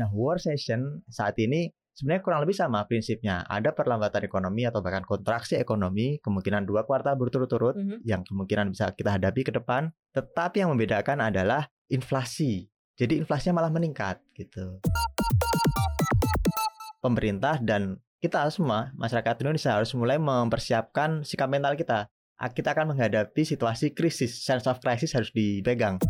Nah, war session saat ini sebenarnya kurang lebih sama prinsipnya. Ada perlambatan ekonomi atau bahkan kontraksi ekonomi, kemungkinan dua kuartal berturut-turut Mhm. yang kemungkinan bisa kita hadapi ke depan. Tetapi yang membedakan adalah inflasi. Jadi inflasinya malah meningkat gitu. Pemerintah dan kita semua masyarakat Indonesia harus mulai mempersiapkan sikap mental kita. Kita akan menghadapi situasi krisis, sense of crisis harus dipegang.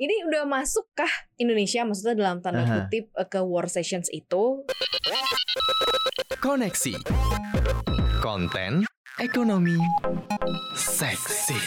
Ini udah masukkah Indonesia maksudnya dalam tanda Aha. kutip eh, ke war sessions itu? Koneksi. Konten ekonomi seksi.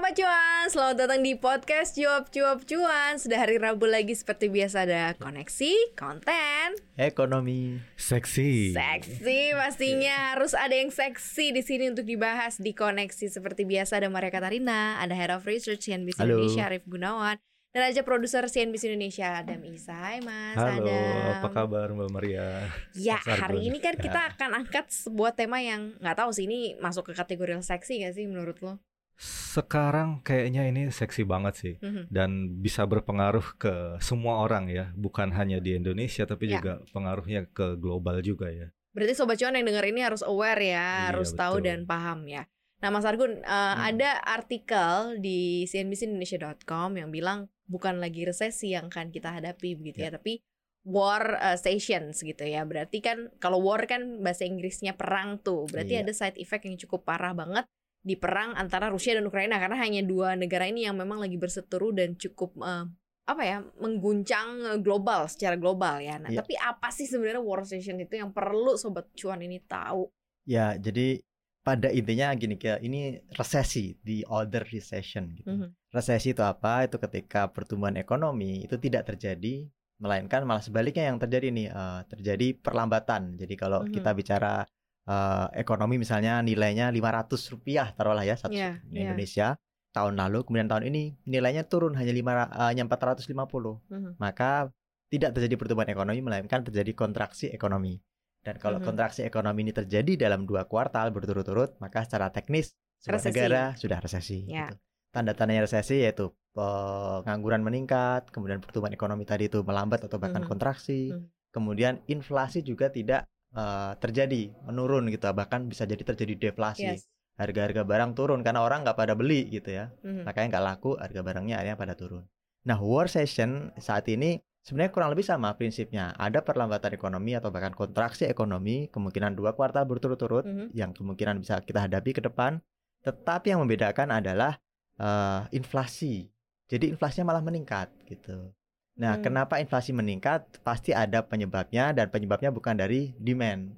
Sobat Cuan, selamat datang di podcast Cuap Cuap Cuan Sudah hari Rabu lagi seperti biasa ada koneksi, konten, Ekonomi. Seksi. seksi Pastinya harus ada yang seksi di sini untuk dibahas di koneksi Seperti biasa ada Maria Katarina, ada Head of Research CNBC Halo. Indonesia Arif Gunawan Dan ada produser CNBC Indonesia Adam Isa Hai Mas Halo, Adam apa kabar Mbak Maria? Ya, hari ini kan kita akan angkat sebuah tema yang nggak tahu sih ini masuk ke kategori seksi gak sih menurut lo? Sekarang kayaknya ini seksi banget sih Mhm. dan bisa berpengaruh ke semua orang ya, bukan hanya di Indonesia tapi Ya. juga pengaruhnya ke global juga ya. Berarti sobat cuan yang dengar ini harus aware ya, Iya, harus tahu betul. dan paham ya. Nah, Mas Argun, eh, ada artikel di cnbcindonesia.com yang bilang bukan lagi resesi yang akan kita hadapi begitu ya, tapi war eh, stations gitu ya. Berarti kan kalau war kan bahasa Inggrisnya perang tuh. Berarti Iya. ada side effect yang cukup parah banget di perang antara Rusia dan Ukraina karena hanya dua negara ini yang memang lagi berseteru dan cukup eh, apa ya mengguncang eh, global secara global ya. Nah, Iya. tapi apa sih sebenarnya war station itu yang perlu sobat cuan ini tahu? Ya, jadi pada intinya gini kayak ini resesi, the other recession gitu. Mhm. Resesi itu apa? Itu ketika pertumbuhan ekonomi itu tidak terjadi, melainkan malah sebaliknya yang terjadi nih, eh, terjadi perlambatan. Jadi kalau Mhm. kita bicara eh, ekonomi misalnya nilainya 500 rupiah taruhlah ya satu Iya, di iya. Indonesia tahun lalu, kemudian tahun ini nilainya turun hanya lima eh, hanya 450. Mhm. Maka tidak terjadi pertumbuhan ekonomi melainkan terjadi kontraksi ekonomi. Dan kalau Mhm. kontraksi ekonomi ini terjadi dalam dua kuartal berturut-turut, maka secara teknis sebuah Resesi. negara sudah resesi. Ya. gitu. Tanda-tandanya resesi yaitu pengangguran meningkat, kemudian pertumbuhan ekonomi tadi itu melambat atau bahkan Mhm. kontraksi, Mhm. kemudian inflasi juga tidak eh, terjadi, menurun gitu, bahkan bisa jadi terjadi deflasi. Yes. Harga-harga barang turun karena orang nggak pada beli gitu ya Mhm. makanya nggak laku harga barangnya akhirnya pada turun. Nah war session saat ini sebenarnya kurang lebih sama prinsipnya. Ada perlambatan ekonomi atau bahkan kontraksi ekonomi kemungkinan dua kuartal berturut-turut Mhm. yang kemungkinan bisa kita hadapi ke depan. Tetapi yang membedakan adalah eh, inflasi. Jadi inflasinya malah meningkat gitu. Nah Hmm. kenapa inflasi meningkat? Pasti ada penyebabnya dan penyebabnya bukan dari demand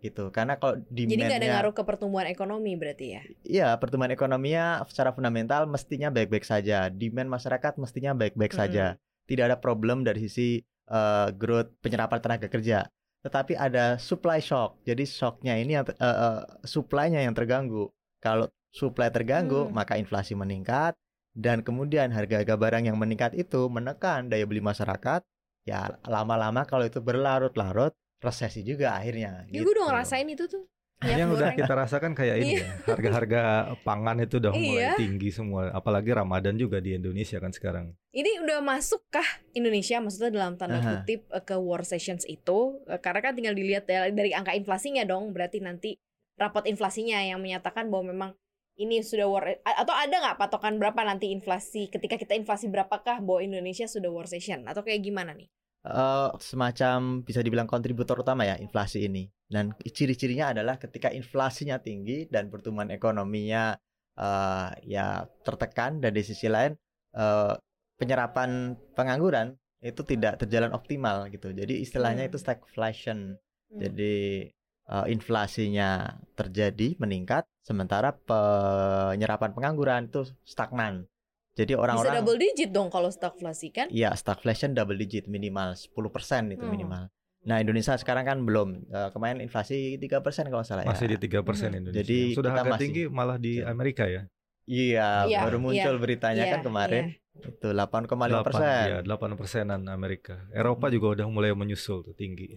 gitu. Karena kalau Jadi nggak ada ngaruh ke pertumbuhan ekonomi berarti ya? Iya, pertumbuhan ekonominya secara fundamental mestinya baik-baik saja. Demand masyarakat mestinya baik-baik Mm-mm. saja. Tidak ada problem dari sisi eh, growth penyerapan tenaga kerja. Tetapi ada supply shock. Jadi shocknya ini yang eh, eh, supply-nya yang terganggu. Kalau supply terganggu, Hmm. maka inflasi meningkat dan kemudian harga-harga barang yang meningkat itu menekan daya beli masyarakat. Ya, lama-lama kalau itu berlarut-larut, resesi juga akhirnya. Ya gue udah gitu. ngerasain itu tuh. yang udah kita rasakan kayak ini Iya. ya, harga-harga pangan itu udah mulai Iya. tinggi semua, apalagi Ramadan juga di Indonesia kan sekarang. Ini udah masukkah Indonesia maksudnya dalam tanda Aha. kutip eh, ke war sessions itu? Eh, Karena kan tinggal dilihat ya, dari angka inflasinya dong. Berarti nanti rapot inflasinya yang menyatakan bahwa memang ini sudah war a- atau ada nggak patokan berapa nanti inflasi ketika kita inflasi berapakah bahwa Indonesia sudah war session atau kayak gimana nih? eh semacam bisa dibilang kontributor utama ya inflasi ini. Dan ciri-cirinya adalah ketika inflasinya tinggi dan pertumbuhan ekonominya eh ya tertekan dan di sisi lain eh penyerapan pengangguran itu tidak terjalan optimal gitu. Jadi istilahnya Hmm. itu stagflation. Hmm. Jadi eh, inflasinya terjadi meningkat sementara penyerapan pengangguran itu stagnan. Jadi Bisa orang-orang double digit dong kalau stagflasi kan? Iya, stagflation double digit minimal 10% itu Hmm. minimal. Nah, Indonesia sekarang kan belum. Eh, kemarin inflasi 3% kalau nggak salah Masih ya. di 3% Mhm. Indonesia. Jadi Sudah agak masih- tinggi malah di Betul. Amerika ya. Iya, Iya, baru muncul iya, beritanya kan iya, kemarin. Itu 8,5 persen. ya, 8 persenan Amerika. Eropa Hmm. juga udah mulai menyusul tuh tinggi.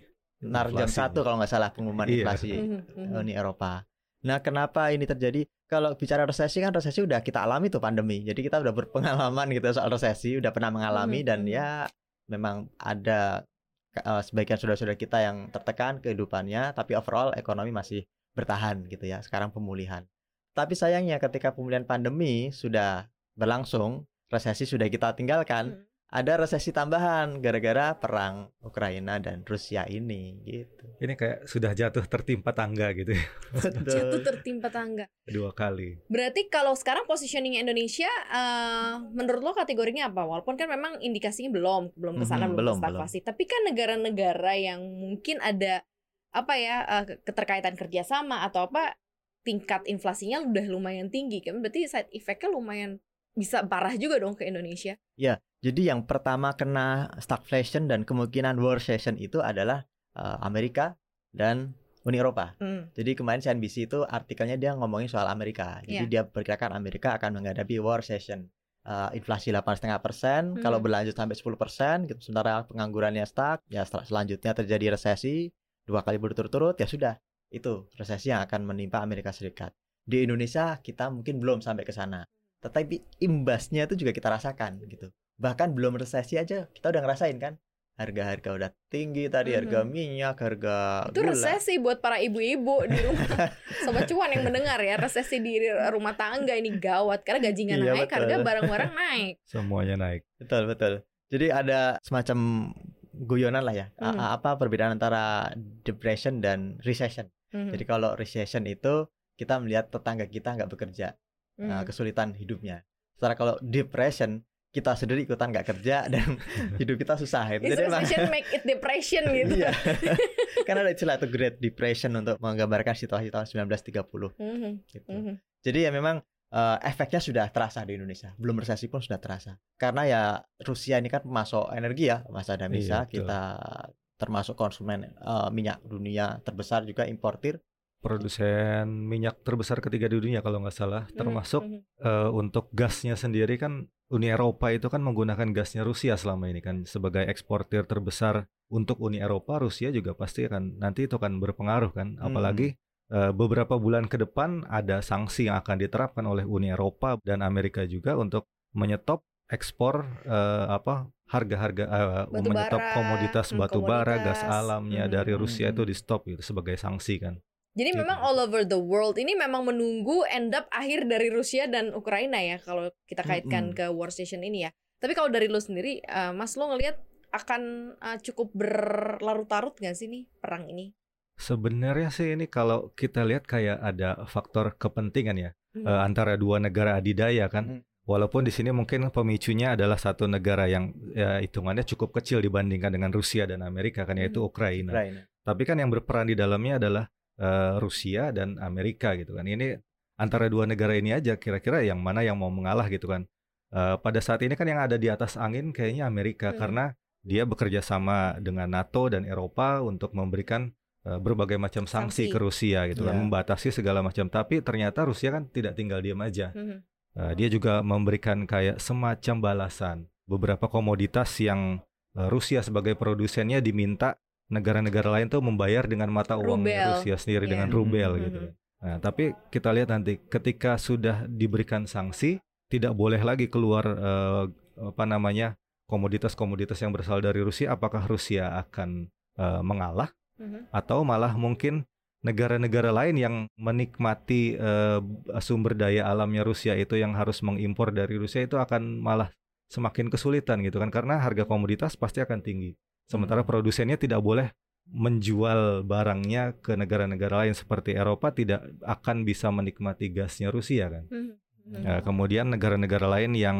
Nar jam inflasinya. satu kalau nggak salah pengumuman Iya. inflasi Mhm, mhm. Uni Eropa. Nah, kenapa ini terjadi? Kalau bicara resesi kan resesi udah kita alami tuh pandemi. Jadi kita udah berpengalaman gitu soal resesi, udah pernah mengalami Mhm, dan mhm. ya memang ada eh, sebagian saudara-saudara kita yang tertekan kehidupannya, tapi overall ekonomi masih bertahan gitu ya. Sekarang pemulihan. Tapi sayangnya ketika pemulihan pandemi sudah berlangsung, resesi sudah kita tinggalkan, Hmm. Ada resesi tambahan gara-gara perang Ukraina dan Rusia ini gitu. Ini kayak sudah jatuh tertimpa tangga gitu ya Jatuh tertimpa tangga. dua kali. Berarti kalau sekarang positioning Indonesia, eh, menurut lo kategorinya apa? Walaupun kan memang indikasinya belum, belum ke sana, Mhm, belum, belum. Tapi kan negara-negara yang mungkin ada apa ya ke- keterkaitan kerjasama atau apa tingkat inflasinya udah lumayan tinggi kan? Berarti side effect-nya lumayan bisa parah juga dong ke Indonesia. Jadi yang pertama kena stagflation dan kemungkinan war recession itu adalah eh, Amerika dan Uni Eropa. Hmm. Jadi kemarin CNBC itu artikelnya dia ngomongin soal Amerika. Jadi Iya. dia perkirakan Amerika akan menghadapi war recession. Eh, inflasi 8,5 persen, kalau Hmm. berlanjut sampai 10 persen, gitu. sementara penganggurannya stuck, ya setel- selanjutnya terjadi resesi dua kali berturut-turut, ya sudah itu resesi yang akan menimpa Amerika Serikat. Di Indonesia kita mungkin belum sampai ke sana, tetapi imbasnya itu juga kita rasakan gitu. Bahkan belum resesi aja kita udah ngerasain kan, harga-harga udah tinggi tadi, harga Mhm. minyak, harga Itu gula. resesi buat para ibu-ibu di rumah. Sobat cuan yang mendengar ya, resesi di rumah tangga ini gawat karena gajinya Iya, naik, betul. harga barang-barang naik. Semuanya naik. Betul betul. Jadi ada semacam guyonan lah ya. Mhm. a- Apa perbedaan antara depression dan recession? Mhm. Jadi kalau recession itu kita melihat tetangga kita nggak bekerja, nah, Mhm. kesulitan hidupnya. Sementara kalau depression kita sendiri ikutan nggak kerja dan hidup kita susah. Is Jadi emang- recession make it depression gitu. iya. Karena ada istilah itu Great Depression untuk menggambarkan situasi tahun 1930 Mhm, gitu. mhm. Jadi ya memang eh, efeknya sudah terasa di Indonesia. Belum resesi pun sudah terasa. Karena ya Rusia ini kan pemasok energi ya, Mas Adam Iya, bisa betul. kita termasuk konsumen eh, minyak dunia terbesar juga importir. Produsen minyak terbesar ketiga di dunia kalau nggak salah, Mhm, termasuk eh, untuk gasnya sendiri kan Uni Eropa itu kan menggunakan gasnya Rusia selama ini kan. Sebagai eksportir terbesar untuk Uni Eropa Rusia juga pasti akan nanti itu akan berpengaruh kan. Apalagi eh, beberapa bulan ke depan ada sanksi yang akan diterapkan oleh Uni Eropa dan Amerika juga untuk menyetop ekspor eh, apa harga-harga Batu menyetop bara, komoditas hmm, batu bara gas alamnya Hmm, dari hmm, Rusia hmm. itu di stop gitu sebagai sanksi kan Jadi Gitu. memang all over the world ini memang menunggu end up akhir dari Rusia dan Ukraina ya kalau kita kaitkan Mhm. ke war station ini ya. Tapi kalau dari lo sendiri, eh, Mas lo ngelihat akan eh, cukup berlarut-larut nggak sih nih perang ini? Sebenarnya sih ini kalau kita lihat kayak ada faktor kepentingan ya Mhm. eh, antara dua negara adidaya kan. Hmm. Walaupun di sini mungkin pemicunya adalah satu negara yang ya, hitungannya cukup kecil dibandingkan dengan Rusia dan Amerika kan yaitu Mhm. Ukraina. Ukraina. Tapi kan yang berperan di dalamnya adalah eh, Rusia dan Amerika gitu kan. Ini antara dua negara ini aja kira-kira yang mana yang mau mengalah gitu kan. Eh, pada saat ini kan yang ada di atas angin kayaknya Amerika Hmm. karena dia bekerja sama dengan NATO dan Eropa untuk memberikan eh, berbagai macam sanksi, Sanksi. ke Rusia gitu kan, Iya. membatasi segala macam. Tapi ternyata Rusia kan tidak tinggal diam aja. Mhm. Eh, dia juga memberikan kayak semacam balasan beberapa komoditas yang eh, Rusia sebagai produsennya diminta negara-negara lain tuh membayar dengan mata uang Rubel. Rusia sendiri Iya. dengan rubel Mhm. gitu. Nah, tapi kita lihat nanti ketika sudah diberikan sanksi tidak boleh lagi keluar eh, apa namanya komoditas-komoditas yang berasal dari Rusia apakah Rusia akan eh, mengalah Mhm. atau malah mungkin negara-negara lain yang menikmati eh, sumber daya alamnya Rusia itu yang harus mengimpor dari Rusia itu akan malah semakin kesulitan gitu kan karena harga komoditas pasti akan tinggi. Sementara Hmm. produsennya tidak boleh menjual barangnya ke negara-negara lain seperti Eropa tidak akan bisa menikmati gasnya Rusia kan. Mhm. Mhm. Nah, kemudian negara-negara lain yang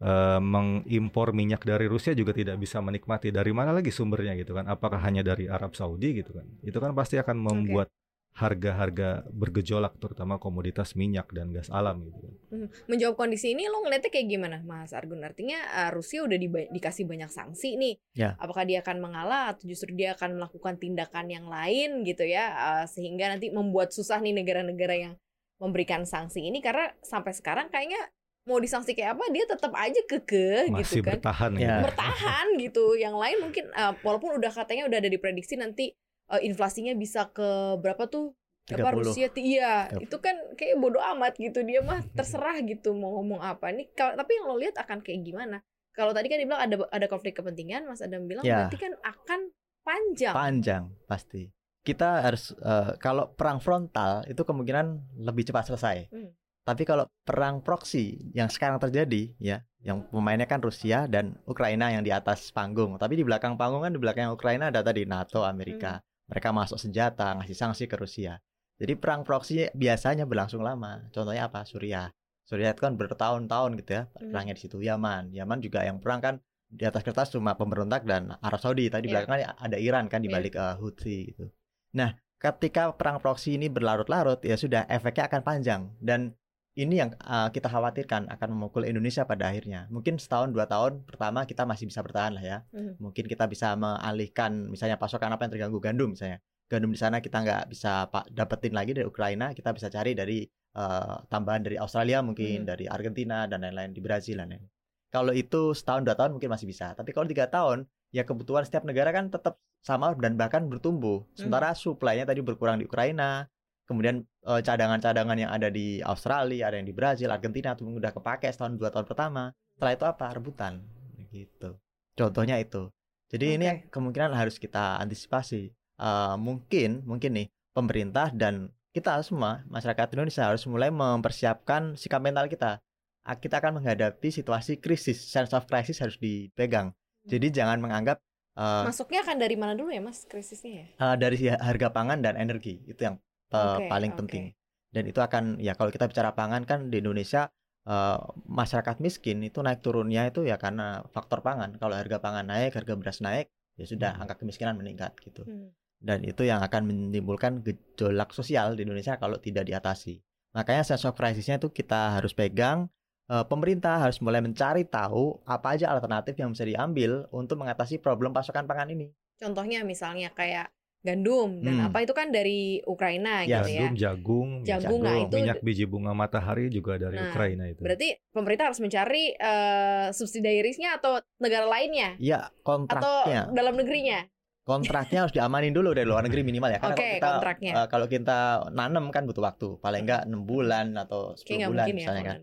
eh, mengimpor minyak dari Rusia juga tidak bisa menikmati dari mana lagi sumbernya gitu kan? Apakah hanya dari Arab Saudi gitu kan? Itu kan pasti akan membuat harga-harga bergejolak terutama komoditas minyak dan gas alam gitu kan. Mhm. Menjawab kondisi ini lo ngeliatnya kayak gimana, Mas Argun? Artinya eh, Rusia udah diba- dikasih banyak sanksi nih. Ya. Apakah dia akan mengalah atau justru dia akan melakukan tindakan yang lain gitu ya, eh, sehingga nanti membuat susah nih negara-negara yang memberikan sanksi ini karena sampai sekarang kayaknya mau disanksi kayak apa dia tetap aja kekeh Masih gitu kan. bertahan Ya. gitu. bertahan gitu. Yang lain mungkin eh, walaupun udah katanya udah ada diprediksi nanti eh, inflasinya bisa ke berapa tuh? apa 30. Rusia ti- iya 30. itu kan kayak bodoh amat gitu dia mah terserah gitu mau ngomong apa nih kalau tapi yang lo lihat akan kayak gimana kalau tadi kan dibilang ada ada konflik kepentingan Mas Adam bilang Ya. berarti kan akan panjang Panjang pasti. Kita harus eh, kalau perang frontal itu kemungkinan lebih cepat selesai. Hmm. Tapi kalau perang proksi yang sekarang terjadi ya, yang pemainnya kan Rusia dan Ukraina yang di atas panggung. Tapi di belakang panggung kan di belakang Ukraina ada tadi NATO, Amerika. Mereka masuk senjata, ngasih sanksi ke Rusia. Jadi perang proksi biasanya berlangsung lama. Contohnya apa? Suriah. Suriah itu kan bertahun-tahun gitu ya Hmm. perangnya di situ. Yaman, Yaman juga yang perang kan di atas kertas cuma pemberontak dan Arab Saudi. Tadi di Iya. belakangnya ada Iran kan di Iya. balik eh, Houthi gitu. Nah, ketika perang proksi ini berlarut-larut ya sudah efeknya akan panjang dan ini yang uh, kita khawatirkan akan memukul Indonesia pada akhirnya. Mungkin setahun dua tahun pertama kita masih bisa bertahan lah ya. Mhm. Mungkin kita bisa mengalihkan misalnya pasokan apa yang terganggu gandum misalnya. Gandum di sana kita nggak bisa pak dapetin lagi dari Ukraina, kita bisa cari dari uh, tambahan dari Australia mungkin, Mhm. dari Argentina dan lain-lain di Brazil dan lain. Kalau itu setahun dua tahun mungkin masih bisa. Tapi kalau tiga tahun ya kebutuhan setiap negara kan tetap sama dan bahkan bertumbuh. Sementara supply-nya tadi berkurang di Ukraina, kemudian eh, cadangan-cadangan yang ada di Australia, ada yang di Brazil, Argentina tuh udah kepake setahun dua tahun pertama. Setelah itu apa? Rebutan gitu. Contohnya itu. Jadi ini Oke. yang kemungkinan harus kita antisipasi. Eh, mungkin mungkin nih pemerintah dan kita semua masyarakat Indonesia harus mulai mempersiapkan sikap mental kita. Kita akan menghadapi situasi krisis, sense of crisis harus dipegang. Jadi jangan menganggap eh, masuknya akan dari mana dulu ya Mas krisisnya ya Eh, dari harga pangan dan energi itu yang eh, Oke, paling oke. penting dan itu akan ya kalau kita bicara pangan kan di Indonesia eh, masyarakat miskin itu naik turunnya itu ya karena faktor pangan kalau harga pangan naik harga beras naik ya sudah Hmm. angka kemiskinan meningkat gitu Hmm. dan itu yang akan menimbulkan gejolak sosial di Indonesia kalau tidak diatasi makanya sense of crisisnya itu kita harus pegang Eh, pemerintah harus mulai mencari tahu apa aja alternatif yang bisa diambil untuk mengatasi problem pasokan pangan ini contohnya misalnya kayak gandum. Dan Hmm. apa itu kan dari Ukraina Ya, gitu ya. Gandum, jagung, jagung nah jagung, itu minyak biji bunga matahari juga dari Nah, Ukraina itu. berarti pemerintah harus mencari eh, subsidiarisnya atau negara lainnya? Ya atau kontraknya. dalam negerinya? Kontraknya harus diamanin dulu dari luar negeri minimal ya karena Oke, kalau kita kontraknya. eh, kalau kita nanam kan butuh waktu paling enggak enam bulan atau 10 kayak nggak bulan ya misalnya kalau kan.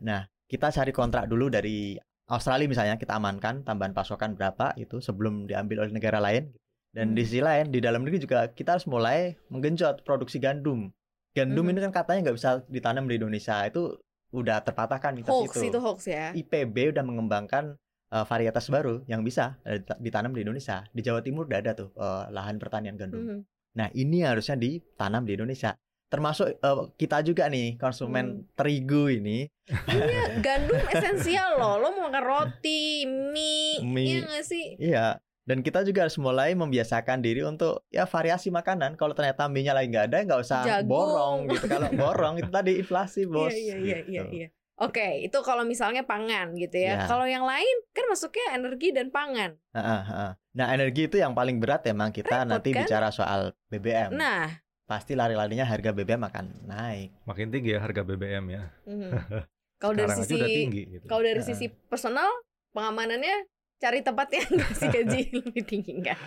nah kita cari kontrak dulu dari Australia misalnya kita amankan tambahan pasokan berapa itu sebelum diambil oleh negara lain dan Hmm. di sisi lain di dalam negeri juga kita harus mulai menggenjot produksi gandum gandum Mhm. ini kan katanya nggak bisa ditanam di Indonesia itu udah terpatahkan mitos hoax itu itu hoax ya IPB udah mengembangkan eh, varietas baru yang bisa eh, dita- ditanam di Indonesia. Di Jawa Timur udah ada tuh eh, lahan pertanian gandum. Mhm. Nah, ini harusnya ditanam di Indonesia. Termasuk eh, kita juga nih konsumen terigu ini. Iya, gandum esensial loh. Lo mau makan roti, mie, Mie. iya nggak sih? Iya. Dan kita juga harus mulai membiasakan diri untuk ya variasi makanan. Kalau ternyata mie-nya lagi nggak ada, nggak usah Jagung. borong gitu. Kalau borong itu tadi inflasi bos. Iya, iya, iya, iya, gitu. iya. Oke, itu kalau misalnya pangan gitu ya. Ya. Kalau yang lain kan masuknya energi dan pangan. Heeh, heeh. Nah, energi itu yang paling berat emang kita Repot, nanti kan? bicara soal BBM. Nah, Pasti lari-larinya harga BBM akan naik. Makin tinggi ya harga BBM ya. mhm. kalau dari sisi tinggi gitu. kalau dari sisi personal pengamanannya cari tempat yang ngasih gaji lebih tinggi enggak?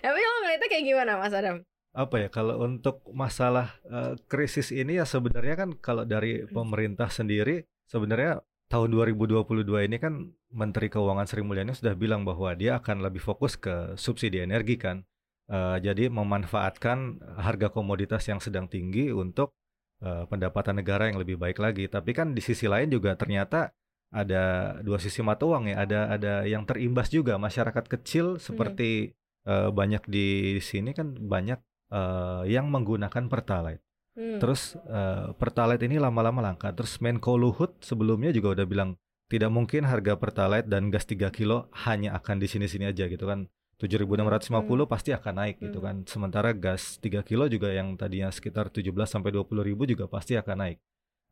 Tapi lo ngeliatnya kayak gimana Mas Adam? apa ya kalau untuk masalah eh, krisis ini ya sebenarnya kan kalau dari pemerintah sendiri sebenarnya tahun 2022 ini kan Menteri Keuangan Sri Mulyani sudah bilang bahwa dia akan lebih fokus ke subsidi energi kan. Eh, jadi memanfaatkan harga komoditas yang sedang tinggi untuk eh, pendapatan negara yang lebih baik lagi. Tapi kan di sisi lain juga ternyata ada dua sisi mata uang ya. Ada ada yang terimbas juga masyarakat kecil seperti eh, banyak di sini kan banyak eh, yang menggunakan pertalite. Hmm. Terus eh, pertalite ini lama-lama langka. Terus Menko Luhut sebelumnya juga udah bilang tidak mungkin harga pertalite dan gas 3 kilo hanya akan di sini-sini aja gitu kan. 7.650 Hmm. pasti akan naik gitu Hmm. kan. Sementara gas 3 kilo juga yang tadinya sekitar 17 sampai 20 ribu juga pasti akan naik.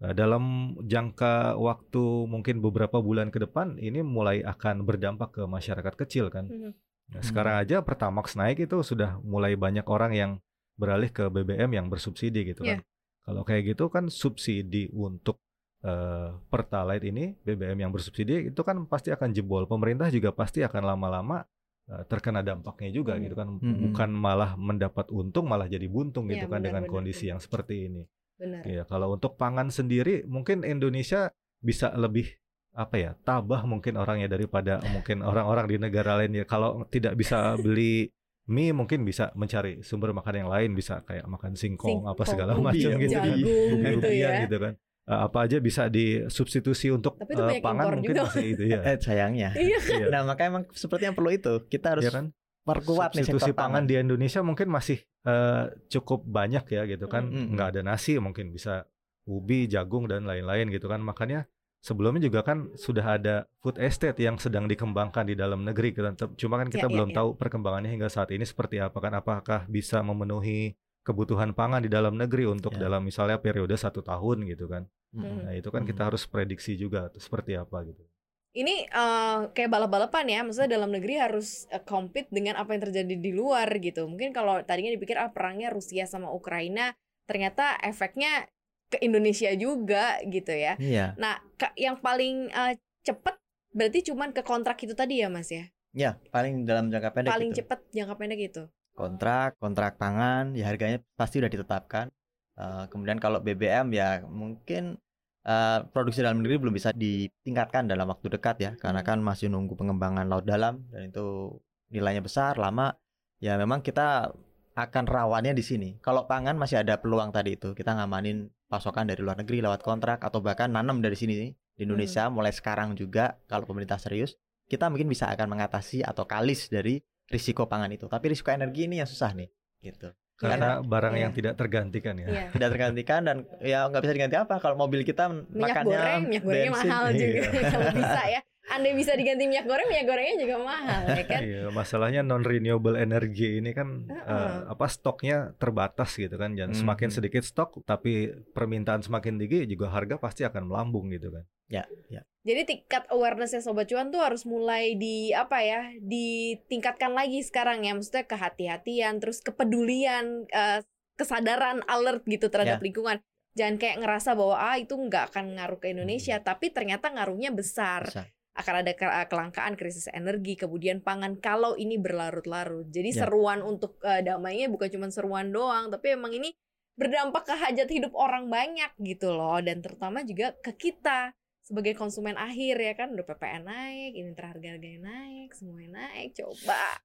Nah, dalam jangka waktu mungkin beberapa bulan ke depan ini mulai akan berdampak ke masyarakat kecil kan. Mhm. Nah, sekarang aja Pertamax naik itu sudah mulai banyak orang yang beralih ke BBM yang bersubsidi gitu kan. Kalau kayak gitu kan subsidi untuk eh, Pertalite ini BBM yang bersubsidi itu kan pasti akan jebol. Pemerintah juga pasti akan lama-lama eh, terkena dampaknya juga Hmm. gitu kan Mm-mm. bukan malah mendapat untung malah jadi buntung gitu Iya, kan dengan benar-benar. kondisi yang seperti ini. Benar. Iya, kalau untuk pangan sendiri mungkin Indonesia bisa lebih apa ya tabah mungkin orangnya daripada mungkin orang-orang di negara lain ya. Kalau tidak bisa beli mie mungkin bisa mencari sumber makan yang lain bisa kayak makan singkong, apa Singkong, segala ubi macam ya, gitu kan. Jagung Eh, gitu rupiah ya. gitu kan. Eh, apa aja bisa disubstitusi untuk Tapi itu banyak pangan mungkin juga. masih itu ya. Eh sayangnya. Iya. Nah makanya emang sepertinya perlu itu. Kita harus Iya kan? Perkuat nih sektor pangan di Indonesia mungkin masih eh, cukup banyak ya gitu kan Mm-mm. nggak ada nasi mungkin bisa ubi jagung dan lain-lain gitu kan makanya sebelumnya juga kan sudah ada food estate yang sedang dikembangkan di dalam negeri gitu kan. Cuma kan kita Ya, ya, belum ya. tahu perkembangannya hingga saat ini seperti apa kan apakah bisa memenuhi kebutuhan pangan di dalam negeri untuk Ya. dalam misalnya periode satu tahun gitu kan Mm-mm. nah itu kan kita harus prediksi juga tuh, seperti apa gitu Ini eh, kayak balap-balapan ya, maksudnya dalam negeri harus eh, compete dengan apa yang terjadi di luar gitu. Mungkin kalau tadinya dipikir ah perangnya Rusia sama Ukraina, ternyata efeknya ke Indonesia juga gitu ya. Iya. Nah, ka- yang paling eh, cepet berarti cuman ke kontrak itu tadi ya Mas ya? Ya paling dalam jangka pendek paling gitu. cepet jangka pendek itu. kontrak kontrak pangan ya harganya pasti udah ditetapkan Eh, kemudian kalau BBM ya mungkin eh, produksi dalam negeri belum bisa ditingkatkan dalam waktu dekat ya. Karena Hmm. kan masih nunggu pengembangan laut dalam dan itu nilainya besar lama. Ya memang kita akan rawannya di sini. Kalau pangan masih ada peluang tadi itu. Kita ngamanin pasokan dari luar negeri lewat kontrak atau bahkan nanam dari sini di Indonesia mulai sekarang juga kalau pemerintah serius kita mungkin bisa akan mengatasi atau kalis dari risiko pangan itu. Tapi risiko energi ini yang susah nih gitu karena barang iya. yang tidak tergantikan ya Iya. tidak tergantikan dan ya nggak bisa diganti apa kalau mobil kita Minyak makannya goreng, minyak gorengnya bensin. mahal Iya. juga kalau bisa ya. Andai bisa diganti minyak goreng, minyak gorengnya juga mahal ya kan? Iya, masalahnya non renewable energy ini kan Heeh. eh, apa stoknya terbatas gitu kan dan semakin Mhm. sedikit stok tapi permintaan semakin tinggi juga harga pasti akan melambung gitu kan. ya ya Jadi tingkat awarenessnya Sobat Cuan tuh harus mulai di apa ya ditingkatkan lagi sekarang ya maksudnya kehati-hatian terus kepedulian eh, kesadaran alert gitu terhadap Ya. lingkungan jangan kayak ngerasa bahwa ah itu nggak akan ngaruh ke Indonesia tapi ternyata ngaruhnya besar bisa. Akan ada ke- kelangkaan krisis energi kemudian pangan kalau ini berlarut-larut. Jadi Ya. seruan untuk eh, damainya bukan cuma seruan doang tapi emang ini berdampak ke hajat hidup orang banyak gitu loh. Dan terutama juga ke kita sebagai konsumen akhir ya kan? Udah PPN naik ini harga-harganya naik semuanya naik coba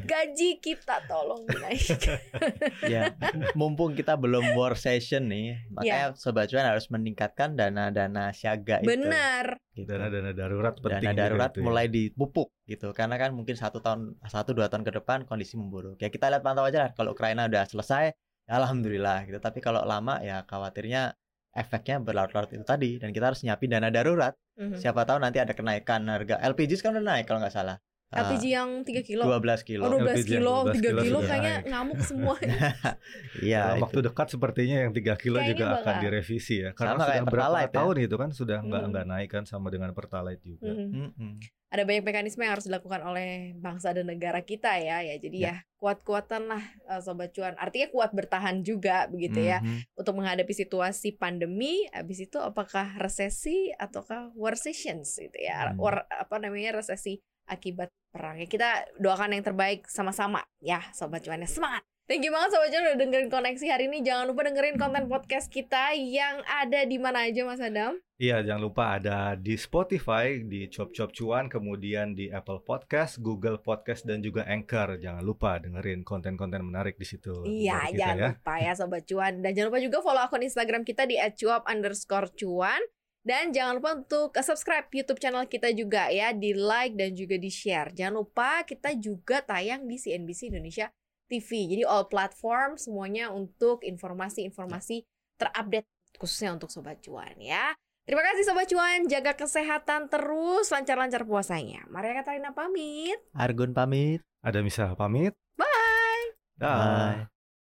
gaji kita tolong dinaikkan. Ya mumpung kita belum war session nih Ya. makanya sobat cuan harus meningkatkan dana-dana siaga itu. Benar gitu. Dana-dana darurat penting dana darurat itu ya. mulai dipupuk gitu. Karena kan mungkin satu tahun satu dua tahun ke depan kondisi memburuk. Ya kita lihat pantau aja lah. Kalau Ukraina udah selesai ya alhamdulillah gitu. Tapi kalau lama ya khawatirnya efeknya berlarut-larut itu tadi. Dan kita harus nyiapin dana darurat. Mhm. siapa tahu nanti ada kenaikan harga LPG kan udah naik kalau nggak salah. Ah, LPG yang 3 kilo 12 kilo Oh 12 LPG kilo, 3 12 kilo kilo sudah kayaknya naik. ngamuk semua iya waktu dekat sepertinya yang 3 kilo Kayaknya juga akan bakal- direvisi ya karena Sama sudah berapa ya. tahun itu kan sudah nggak Hmm. nggak naik kan sama dengan pertalite juga. Mhm. Mm-mm. ada banyak mekanisme yang harus dilakukan oleh bangsa dan negara kita ya ya jadi ya, kuat-kuatan lah eh, sobat cuan artinya kuat bertahan juga begitu ya Mhm. untuk menghadapi situasi pandemi habis itu apakah resesi ataukah war sessions gitu ya Hmm. war apa namanya resesi akibat perang ya kita doakan yang terbaik sama-sama ya sobat cuannya semangat Thank you banget Sobat Cuan udah dengerin koneksi hari ini. Jangan lupa dengerin konten podcast kita yang ada di mana aja Mas Adam. Iya, jangan lupa ada di Spotify, di Cop Cop Cuan, kemudian di Apple Podcast, Google Podcast, dan juga Anchor. Jangan lupa dengerin konten-konten menarik di situ. Iya, jangan ya. lupa ya Sobat Cuan. Dan jangan lupa juga follow akun Instagram kita di @cuap underscore cuan. Dan jangan lupa untuk subscribe YouTube channel kita juga ya, di like dan juga di share. Jangan lupa kita juga tayang di CNBC Indonesia TV. Jadi all platform semuanya untuk informasi-informasi terupdate khususnya untuk Sobat Cuan ya. Terima kasih Sobat Cuan, jaga kesehatan terus, lancar-lancar puasanya. Maria Katarina pamit. Argun pamit Ada misal pamit. Bye! Dah. Bye.